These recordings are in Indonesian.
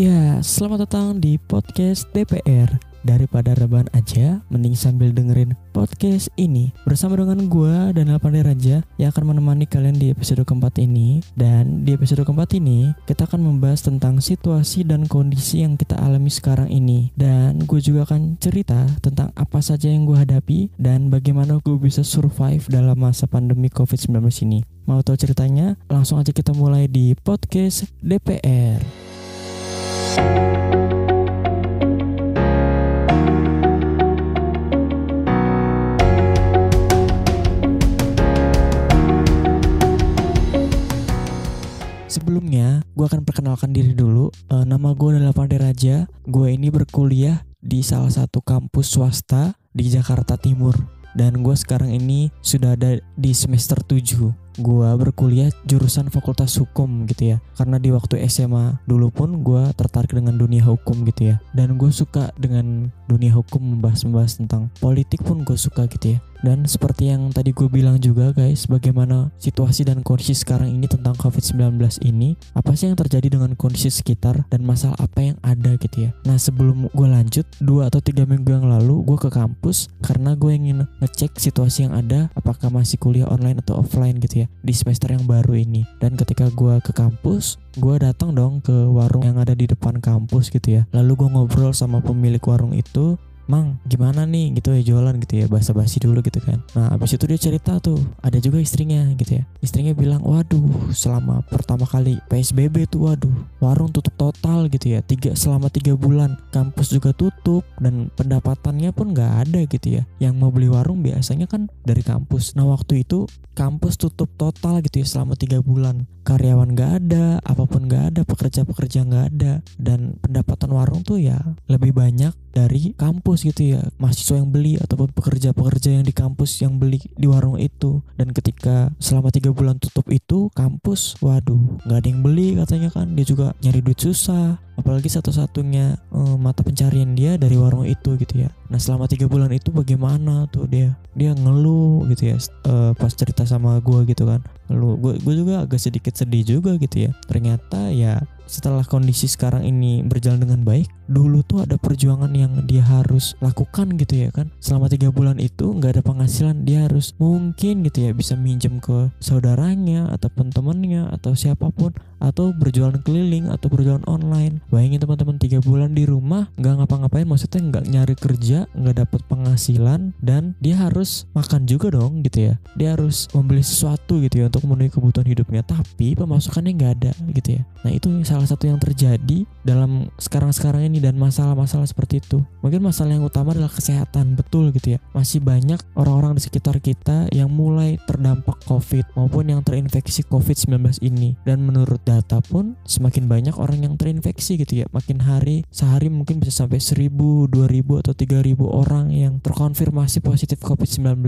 Ya, selamat datang di podcast DPR. Daripada rebahan aja, mending sambil dengerin podcast ini bersama dengan gue dan Pandai Raja yang akan menemani kalian di episode keempat ini. Dan di episode keempat ini, kita akan membahas tentang situasi dan kondisi yang kita alami sekarang ini. Dan gue juga akan cerita tentang apa saja yang gue hadapi dan bagaimana gue bisa survive dalam masa pandemi COVID-19 ini. Mau tahu ceritanya? Langsung aja kita mulai di podcast DPR. Perkenalkan diri dulu. E, nama gue adalah Pandey Raja. Gue ini berkuliah di salah satu kampus swasta di Jakarta Timur. Dan gue sekarang ini sudah ada di semester 7 gue berkuliah jurusan fakultas hukum gitu ya karena di waktu SMA dulu pun gue tertarik dengan dunia hukum gitu ya dan gue suka dengan dunia hukum membahas-membahas tentang politik pun gue suka gitu ya dan seperti yang tadi gue bilang juga guys, bagaimana situasi dan kondisi sekarang ini tentang COVID-19 ini, apa sih yang terjadi dengan kondisi sekitar dan masalah apa yang ada gitu ya. Nah sebelum gue lanjut, dua atau tiga minggu yang lalu gue ke kampus karena gue ingin ngecek situasi yang ada, apakah masih kuliah online atau offline gitu ya di semester yang baru ini. Dan ketika gue ke kampus, gue datang dong ke warung yang ada di depan kampus gitu ya. Lalu gue ngobrol sama pemilik warung itu Mang gimana nih? gitu ya jualan gitu ya basa-basi dulu gitu kan. Nah abis itu dia cerita tuh ada juga istrinya gitu ya. Istrinya bilang waduh selama pertama kali PSBB tuh waduh warung tutup total gitu ya tiga selama tiga bulan. Kampus juga tutup dan pendapatannya pun nggak ada gitu ya. Yang mau beli warung biasanya kan dari kampus. Nah waktu itu kampus tutup total gitu ya selama tiga bulan. Karyawan gak ada, apa pun gak ada, pekerja-pekerja gak ada, dan pendapatan warung tuh ya lebih banyak dari kampus gitu ya, mahasiswa yang beli ataupun pekerja-pekerja yang di kampus yang beli di warung itu. Dan ketika selama tiga bulan tutup itu, kampus, waduh, gak ada yang beli katanya kan, dia juga nyari duit susah, apalagi satu-satunya um, mata pencarian dia dari warung itu gitu ya. Nah selama tiga bulan itu bagaimana tuh dia? Dia ngeluh gitu ya uh, pas cerita sama gue gitu kan. Ngeluh. Gue gue juga agak sedikit sedih juga gitu ya. Ternyata ya setelah kondisi sekarang ini berjalan dengan baik dulu tuh ada perjuangan yang dia harus lakukan gitu ya kan. Selama tiga bulan itu nggak ada penghasilan dia harus mungkin gitu ya bisa minjem ke saudaranya ataupun temennya atau siapa pun atau berjualan keliling atau berjualan online bayangin teman-teman tiga bulan di rumah nggak ngapa-ngapain maksudnya nggak nyari kerja nggak dapat penghasilan dan dia harus makan juga dong gitu ya dia harus membeli sesuatu gitu ya untuk memenuhi kebutuhan hidupnya tapi pemasukannya nggak ada gitu ya nah itu salah satu yang terjadi dalam sekarang-sekarang ini dan masalah-masalah seperti itu. Mungkin masalah yang utama adalah kesehatan, betul gitu ya. Masih banyak orang-orang di sekitar kita yang mulai terdampak COVID maupun yang terinfeksi COVID-19 ini. Dan menurut data pun semakin banyak orang yang terinfeksi gitu ya. Makin hari, sehari mungkin bisa sampai 1000, 2000 atau 3000 orang yang terkonfirmasi positif COVID-19.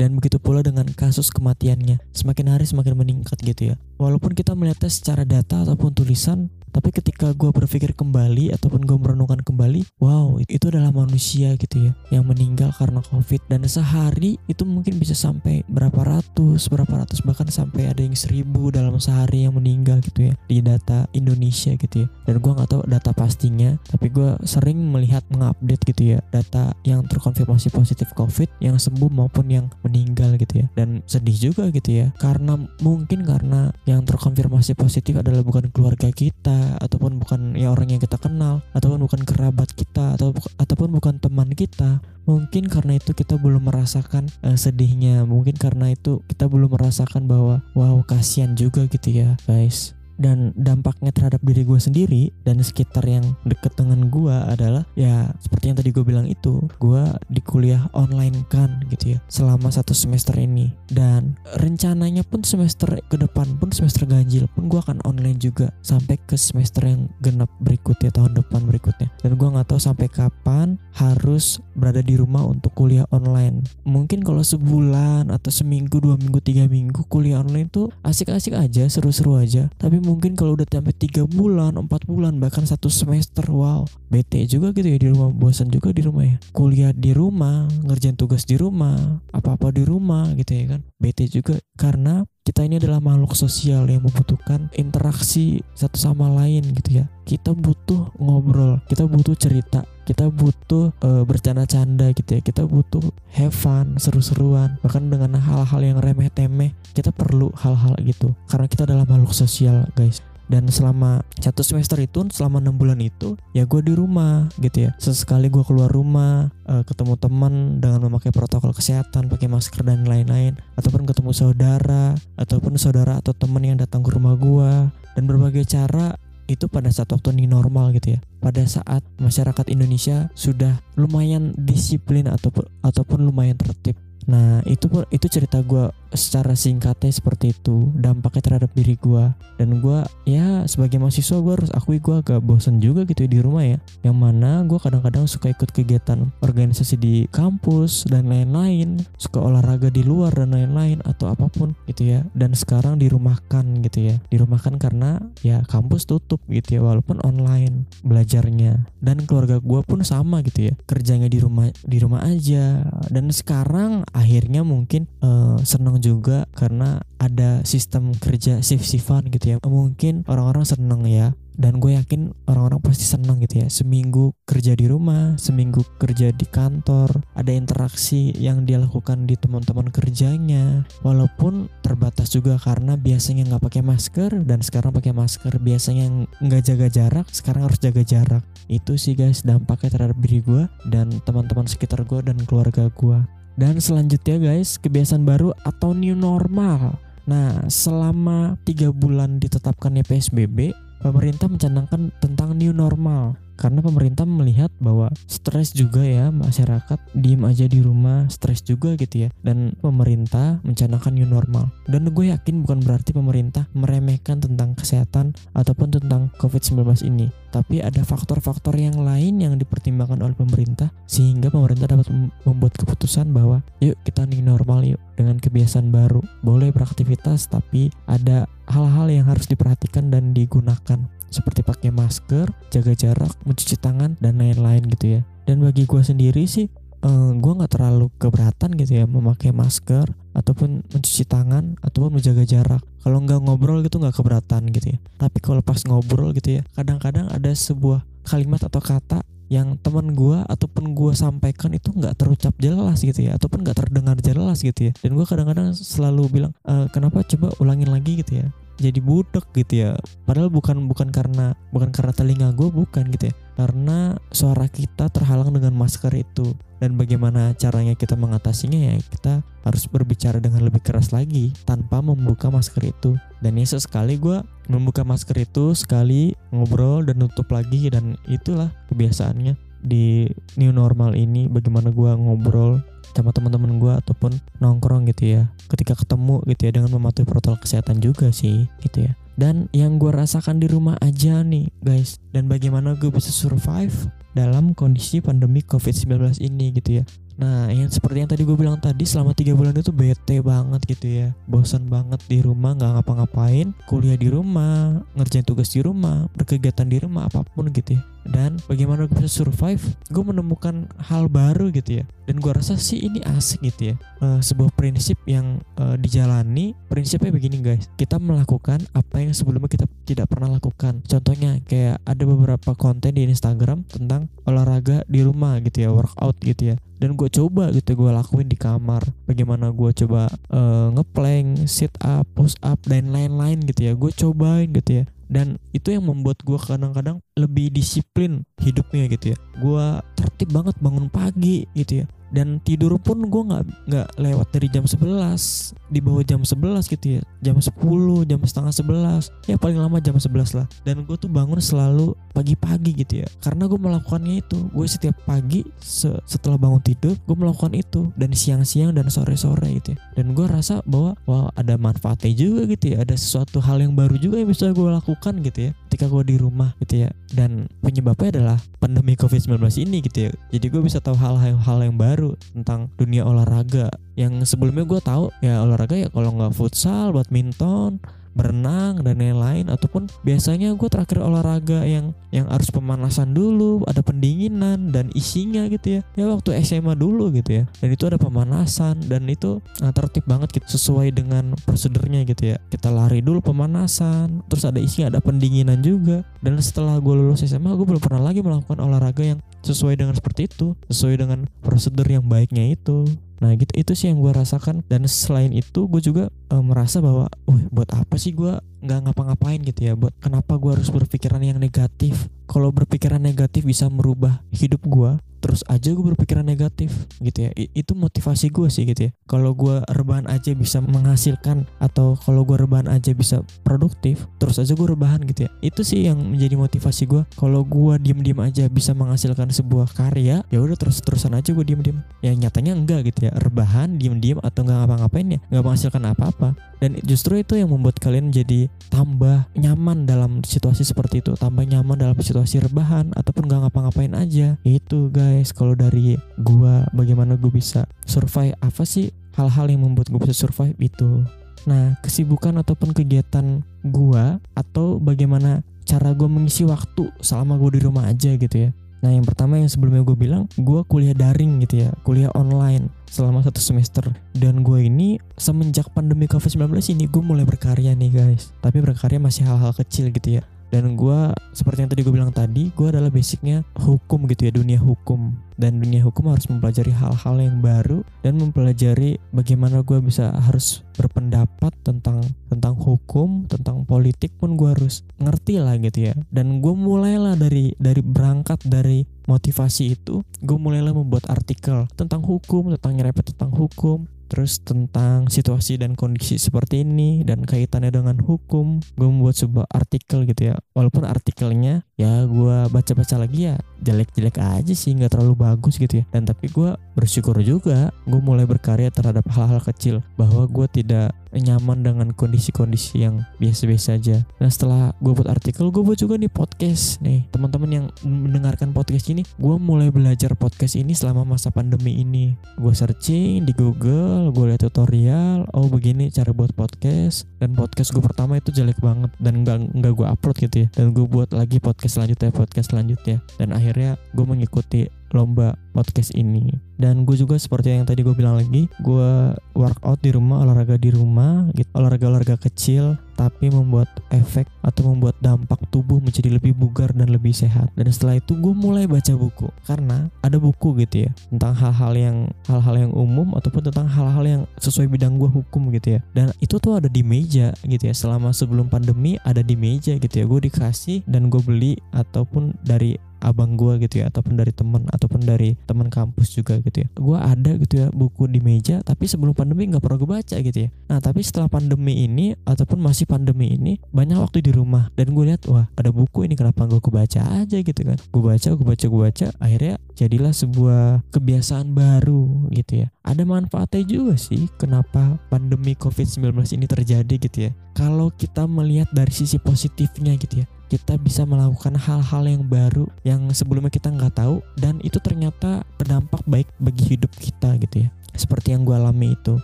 Dan begitu pula dengan kasus kematiannya. Semakin hari semakin meningkat gitu ya. Walaupun kita melihatnya secara data ataupun tulisan tapi ketika gue berpikir kembali ataupun gue merenungkan kembali wow itu adalah manusia gitu ya yang meninggal karena covid. Dan sehari itu mungkin bisa sampai berapa ratus berapa ratus bahkan sampai ada yang seribu dalam sehari yang meninggal gitu ya di data Indonesia gitu ya. Dan gue nggak tahu data pastinya tapi gue sering melihat mengupdate gitu ya data yang terkonfirmasi positif covid yang sembuh maupun yang meninggal gitu ya. Dan sedih juga gitu ya karena mungkin karena yang terkonfirmasi positif adalah bukan keluarga kita ataupun bukan ya orang yang kita kenal ataupun bukan kerabat kita atau ataupun bukan teman kita mungkin karena itu kita belum merasakan uh, sedihnya. Mungkin karena itu kita belum merasakan bahwa wow kasihan juga gitu ya guys dan dampaknya terhadap diri gue sendiri dan sekitar yang deket dengan gue adalah ya seperti yang tadi gue bilang itu gue di kuliah online kan gitu ya selama satu semester ini. Dan rencananya pun semester ke depan pun semester ganjil pun gue akan online juga sampai ke semester yang genap berikutnya tahun depan berikutnya. Dan gue nggak tahu sampai kapan harus berada di rumah untuk kuliah online. Mungkin kalau sebulan atau seminggu dua minggu tiga minggu kuliah online tuh asik-asik aja seru-seru aja. Tapi kalau udah sampai tiga bulan empat bulan bahkan satu semester wow. Bete juga gitu ya di rumah bosan juga di rumah ya. Kuliah di rumah ngerjain tugas di rumah apa apa di rumah gitu ya kan. Bete juga karena kita ini adalah makhluk sosial yang membutuhkan interaksi satu sama lain gitu ya. Kita butuh ngobrol kita butuh cerita kita butuh uh, bercanda-canda gitu ya. Kita butuh have fun seru-seruan. Bahkan dengan hal-hal yang remeh-temeh kita perlu hal-hal gitu. Karena kita adalah makhluk sosial guys. Dan selama satu semester itu selama enam bulan itu ya gue di rumah gitu ya. Sesekali gue keluar rumah uh, ketemu teman dengan memakai protokol kesehatan pakai masker dan lain-lain. Ataupun ketemu saudara ataupun saudara atau teman yang datang ke rumah gue dan berbagai cara itu pada saat waktu ini normal gitu ya pada saat masyarakat Indonesia sudah lumayan disiplin ataupun ataupun lumayan tertib. Nah itu itu cerita gue secara singkatnya seperti itu dampaknya terhadap diri gue dan gue ya sebagai mahasiswa gue harus akui gue agak bosen juga gitu ya di rumah ya. Yang mana gue kadang-kadang suka ikut kegiatan organisasi di kampus dan lain-lain suka olahraga di luar dan lain-lain atau apa pun gitu ya. Dan sekarang dirumahkan gitu ya. Dirumahkan karena ya kampus tutup gitu ya walaupun online belajarnya. Dan keluarga gue pun sama gitu ya. Kerjanya di rumah di rumah aja. Dan sekarang akhirnya mungkin uh, seneng juga karena ada sistem kerja shift-shiftan gitu ya. Mungkin orang-orang seneng ya. Dan gue yakin orang-orang pasti senang gitu ya. Seminggu kerja di rumah seminggu kerja di kantor ada interaksi yang dia lakukan di teman-teman kerjanya. Walaupun terbatas juga karena biasanya nggak pakai masker dan sekarang pakai masker biasanya nggak jaga jarak sekarang harus jaga jarak. Itu sih guys dampaknya terhadap diri gue dan teman-teman sekitar gue dan keluarga gue dan selanjutnya guys, kebiasaan baru atau new normal. Nah, selama tiga bulan ditetapkannya PSBB, pemerintah mencanangkan tentang new normal karena pemerintah melihat bahwa stres juga ya masyarakat diem aja di rumah stres juga gitu ya. Dan pemerintah mencanangkan new normal. Dan gue yakin bukan berarti pemerintah meremehkan tentang kesehatan ataupun tentang COVID-19 ini. Tapi ada faktor-faktor yang lain yang dipertimbangkan oleh pemerintah sehingga pemerintah dapat membuat keputusan bahwa yuk kita new normal yuk dengan kebiasaan baru. Boleh beraktivitas tapi ada hal-hal yang harus diperhatikan dan digunakan. Seperti pakai masker, jaga jarak, mencuci tangan dan lain-lain gitu ya. Dan bagi gue sendiri sih eh, gue nggak terlalu keberatan gitu ya memakai masker ataupun mencuci tangan ataupun menjaga jarak. Kalau nggak ngobrol gitu nggak keberatan gitu ya. Tapi kalau pas ngobrol gitu ya, kadang-kadang ada sebuah kalimat atau kata yang teman gue ataupun gue sampaikan itu nggak terucap jelas gitu ya ataupun nggak terdengar jelas gitu ya dan gue kadang-kadang selalu bilang e, kenapa coba ulangin lagi gitu ya jadi budak gitu ya. Padahal bukan bukan karena bukan karena telinga gue bukan gitu ya. Karena suara kita terhalang dengan masker itu. Dan bagaimana caranya kita mengatasinya ya kita harus berbicara dengan lebih keras lagi tanpa membuka masker itu. Dan ya sekali gue membuka masker itu sekali ngobrol dan tutup lagi dan itulah kebiasaannya di new normal ini bagaimana gue ngobrol sama teman-teman gue ataupun nongkrong gitu ya. Ketika ketemu gitu ya dengan mematuhi protokol kesehatan juga sih gitu ya. Dan yang gue rasakan di rumah aja nih guys. Dan bagaimana gue bisa survive dalam kondisi pandemi covid-19 ini gitu ya Nah, yang seperti yang tadi gue bilang tadi, selama tiga bulan itu bete banget gitu ya, bosan banget di rumah, nggak ngapa-ngapain, kuliah di rumah, ngerjain tugas di rumah, berkegiatan di rumah, apa pun gitu ya. Dan bagaimana gue bisa survive? Gue menemukan hal baru gitu ya. Dan gue rasa sih ini asik gitu ya. Uh, sebuah prinsip yang uh, dijalani, prinsipnya begini guys. Kita melakukan apa yang sebelumnya kita tidak pernah lakukan. Contohnya kayak ada beberapa konten di Instagram tentang olahraga di rumah gitu ya, workout gitu ya dan gue coba gitu gue lakuin di kamar. Bagaimana gue coba uh, ngeplank sit up push up dan lain-lain gitu ya. Gue cobain gitu ya. Dan itu yang membuat gue kadang-kadang lebih disiplin hidupnya gitu ya. Gue tertib banget bangun pagi gitu ya dan tidur pun gue nggak nggak lewat dari jam 11 di bawah jam 11 gitu ya. Jam 10 jam setengah 11 ya paling lama jam 11 lah. Dan gue tuh bangun selalu pagi-pagi gitu ya. Karena gue melakukannya itu. Gue setiap pagi se setelah bangun tidur gue melakukan itu. Dan siang-siang dan sore-sore gitu ya. Dan gue rasa bahwa wah ada manfaatnya juga gitu ya. Ada sesuatu hal yang baru juga yang bisa gue lakukan gitu ya ketika gue di rumah gitu ya. Dan penyebabnya adalah pandemi covid-19 ini gitu ya. Jadi gue bisa tahu hal-hal yang baru tentang dunia olahraga. Yang sebelumnya gue tahu ya olahraga ya kalau nggak futsal badminton berenang dan lain-lain ataupun biasanya gue terakhir olahraga yang yang harus pemanasan dulu ada pendinginan dan isinya gitu ya. Ya waktu SMA dulu gitu ya. Dan itu ada pemanasan dan itu nah, tertib banget gitu sesuai dengan prosedurnya gitu ya. Kita lari dulu pemanasan terus ada isinya ada pendinginan juga. Dan setelah gue lulus SMA gue belum pernah lagi melakukan olahraga yang sesuai dengan seperti itu sesuai dengan prosedur yang baiknya itu Nah gitu itu sih yang gue rasakan dan selain itu gue juga e, merasa bahwa, wah buat apa sih gue nggak ngapa-ngapain gitu ya? Buat kenapa gue harus berpikiran yang negatif? Kalau berpikiran negatif bisa merubah hidup gue, terus aja gue berpikiran negatif gitu ya. I, itu motivasi gue sih gitu ya. Kalau gue rebahan aja bisa menghasilkan atau kalau gue rebahan aja bisa produktif terus aja gue rebahan gitu ya. Itu sih yang menjadi motivasi gue kalau gue diem-diem aja bisa menghasilkan sebuah karya ya udah terus-terusan aja gue diem-diem. Ya nyatanya enggak gitu ya. Rebahan diem-diem atau nggak ngapa-ngapain ya nggak menghasilkan apa-apa. Dan justru itu yang membuat kalian jadi tambah nyaman dalam situasi seperti itu. Tambah nyaman dalam situasi rebahan ataupun nggak ngapa-ngapain aja. Itu guys guys kalau dari gua bagaimana gue bisa survive? Apa sih hal-hal yang membuat gue bisa survive itu? Nah kesibukan ataupun kegiatan gua atau bagaimana cara gue mengisi waktu selama gue di rumah aja gitu ya. Nah yang pertama yang sebelumnya gue bilang gue kuliah daring gitu ya kuliah online selama satu semester. Dan gue ini semenjak pandemi covid-19 ini gue mulai berkarya nih guys. Tapi berkarya masih hal-hal kecil gitu ya dan gue seperti yang tadi gue bilang tadi gue adalah basicnya hukum gitu ya dunia hukum. Dan dunia hukum harus mempelajari hal-hal yang baru dan mempelajari bagaimana gue bisa harus berpendapat tentang tentang hukum tentang politik pun gue harus ngerti lah gitu ya. Dan gue mulailah dari dari berangkat dari motivasi itu gue mulailah membuat artikel tentang hukum tentang nyerepet tentang hukum terus tentang situasi dan kondisi seperti ini dan kaitannya dengan hukum. Gue membuat sebuah artikel gitu ya. Walaupun artikelnya ya gue baca-baca lagi ya jelek-jelek aja sih nggak terlalu bagus gitu ya. Dan tapi gue bersyukur juga gue mulai berkarya terhadap hal-hal kecil bahwa gue tidak nyaman dengan kondisi-kondisi yang biasa-biasa aja. Nah setelah gue buat artikel, gue buat juga nih podcast nih teman-teman yang mendengarkan podcast ini, gue mulai belajar podcast ini selama masa pandemi ini. Gue searching di Google, gue lihat tutorial, oh begini cara buat podcast. Dan podcast gue pertama itu jelek banget dan nggak nggak gue upload gitu ya. Dan gue buat lagi podcast selanjutnya, podcast selanjutnya. Dan akhirnya gue mengikuti lomba podcast ini. Dan gue juga seperti yang tadi gue bilang lagi gue workout di rumah olahraga di rumah gitu. Olahraga olahraga kecil tapi membuat efek atau membuat dampak tubuh menjadi lebih bugar dan lebih sehat. Dan setelah itu gue mulai baca buku karena ada buku gitu ya tentang hal-hal yang hal-hal yang umum ataupun tentang hal-hal yang sesuai bidang gue hukum gitu ya. Dan itu tuh ada di meja gitu ya selama sebelum pandemi ada di meja gitu ya. Gue dikasih dan gue beli ataupun dari abang gue gitu ya ataupun dari temen ataupun dari teman kampus juga gitu ya. Gue ada gitu ya buku di meja tapi sebelum pandemi nggak pernah gue baca gitu ya. Nah tapi setelah pandemi ini ataupun masih pandemi ini banyak waktu di rumah. Dan gue lihat wah ada buku ini kenapa gue baca aja gitu kan. Gue baca gue baca gue baca akhirnya jadilah sebuah kebiasaan baru gitu ya. Ada manfaatnya juga sih kenapa pandemi covid-19 ini terjadi gitu ya. Kalau kita melihat dari sisi positifnya gitu ya kita bisa melakukan hal-hal yang baru yang sebelumnya kita nggak tahu dan itu ternyata berdampak baik bagi hidup kita gitu ya seperti yang gue alami itu.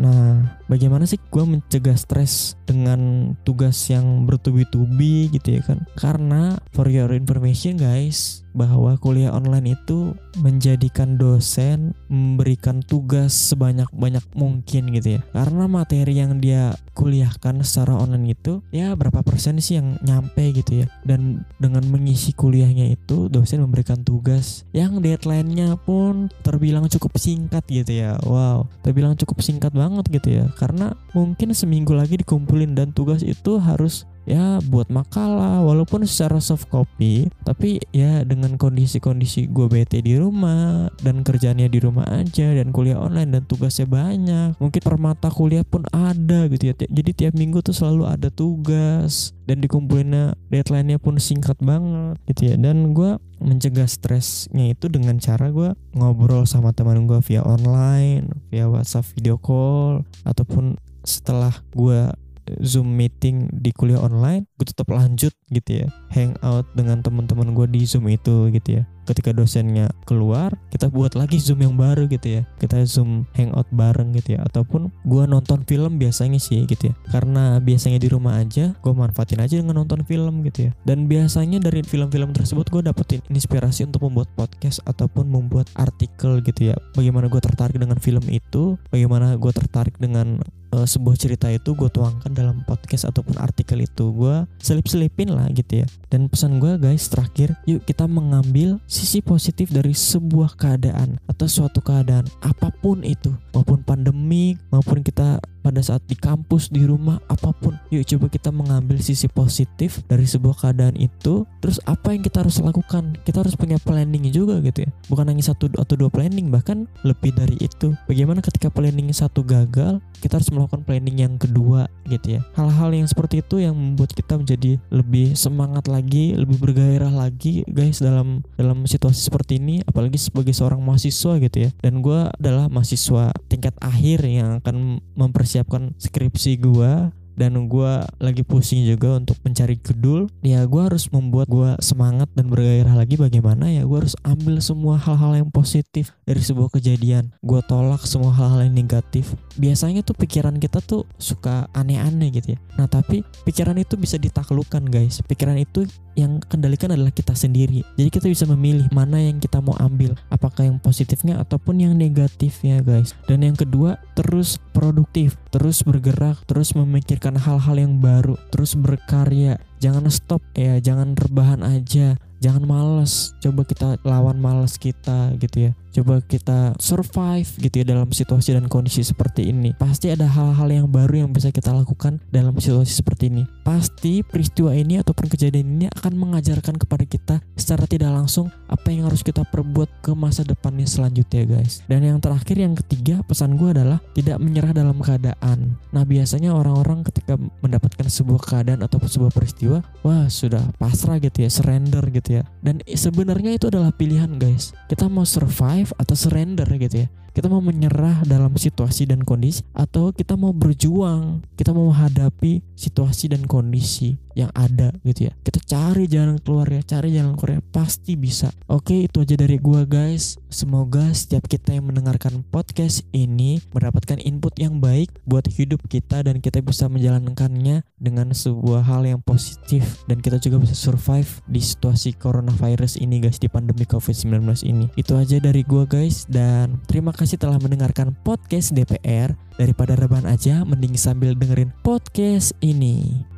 Nah, bagaimana sih gue mencegah stres dengan tugas yang bertubi-tubi gitu ya kan? Karena for your information guys, bahwa kuliah online itu menjadikan dosen memberikan tugas sebanyak-banyak mungkin gitu ya. Karena materi yang dia kuliahkan secara online itu ya berapa persen sih yang nyampe gitu ya. Dan dengan mengisi kuliahnya itu dosen memberikan tugas yang deadline-nya pun terbilang cukup singkat gitu ya. Wow, terbilang cukup singkat banget gitu ya. Karena mungkin seminggu lagi dikumpulin dan tugas itu harus ya buat makalah walaupun secara soft copy tapi ya dengan kondisi-kondisi gue bete di rumah dan kerjanya di rumah aja dan kuliah online dan tugasnya banyak. Mungkin per mata kuliah pun ada gitu ya. Jadi tiap minggu tuh selalu ada tugas dan dikumpulinnya deadline-nya pun singkat banget gitu ya. Dan gue mencegah stresnya itu dengan cara gue ngobrol sama teman gue via online via WhatsApp video call ataupun setelah gue Zoom meeting di kuliah online, gue tetap lanjut gitu ya, hangout dengan teman-teman gue di Zoom itu gitu ya. ketika dosennya keluar kita buat lagi zoom yang baru gitu ya. Kita zoom hangout bareng gitu ya. Ataupun gue nonton film biasanya sih gitu ya. Karena biasanya di rumah aja gue manfaatin aja dengan nonton film gitu ya. Dan biasanya dari film-film tersebut gue dapetin inspirasi untuk membuat podcast ataupun membuat artikel gitu ya. Bagaimana gue tertarik dengan film itu bagaimana gue tertarik dengan uh, sebuah cerita itu gue tuangkan dalam podcast ataupun artikel itu. Gue selip-selipin gitu ya. Dan pesan gue guys terakhir yuk kita mengambil sisi positif dari sebuah keadaan atau suatu keadaan apa pun itu. Maupun pandemi maupun kita pada saat di kampus di rumah apa pun yuk coba kita mengambil sisi positif dari sebuah keadaan itu. Terus apa yang kita harus lakukan? Kita harus punya planning juga gitu ya. Bukan hanya satu atau dua planning bahkan lebih dari itu. Bagaimana ketika planning satu gagal kita harus melakukan planning yang kedua gitu ya. Hal-hal yang seperti itu yang membuat kita menjadi lebih semangat lagi lebih bergairah lagi guys dalam dalam situasi seperti ini. Apalagi sebagai seorang mahasiswa gitu ya. Dan gue adalah mahasiswa tingkat akhir yang akan mempersiapkan mempersiapkan skripsi gue dan gue lagi pusing juga untuk mencari gedul ya gue harus membuat gue semangat dan bergairah lagi bagaimana ya gue harus ambil semua hal-hal yang positif dari sebuah kejadian. Gue tolak semua hal-hal yang negatif. Biasanya tuh pikiran kita tuh suka aneh-aneh gitu ya. Nah tapi pikiran itu bisa ditaklukkan guys. Pikiran itu yang kendalikan adalah kita sendiri. Jadi kita bisa memilih mana yang kita mau ambil, apakah yang positifnya ataupun yang negatifnya, guys. Dan yang kedua, terus produktif, terus bergerak, terus memikirkan hal-hal yang baru, terus berkarya. Jangan stop ya, jangan rebahan aja. Jangan males. Coba kita lawan males kita gitu ya coba kita survive gitu ya dalam situasi dan kondisi seperti ini. Pasti ada hal-hal yang baru yang bisa kita lakukan dalam situasi seperti ini. Pasti peristiwa ini ataupun kejadian ini akan mengajarkan kepada kita secara tidak langsung apa yang harus kita perbuat ke masa depannya selanjutnya guys. Dan yang terakhir yang ketiga pesan gue adalah tidak menyerah dalam keadaan. Nah biasanya orang-orang ketika mendapatkan sebuah keadaan ataupun sebuah peristiwa wah sudah pasrah gitu ya surrender gitu ya. Dan sebenarnya itu adalah pilihan guys. Kita mau survive survive atau surrender gitu ya. Kita mau menyerah dalam situasi dan kondisi atau kita mau berjuang kita mau menghadapi situasi dan kondisi yang ada gitu ya. Kita cari jalan keluar ya cari jalan keluar ya pasti bisa. Oke itu aja dari gua guys. Semoga setiap kita yang mendengarkan podcast ini mendapatkan input yang baik buat hidup kita dan kita bisa menjalankannya dengan sebuah hal yang positif. Dan kita juga bisa survive di situasi coronavirus ini guys di pandemi covid-19 ini. Itu aja dari gua guys dan terima kasih telah mendengarkan podcast DPR. Daripada rebahan aja, mending sambil dengerin podcast ini.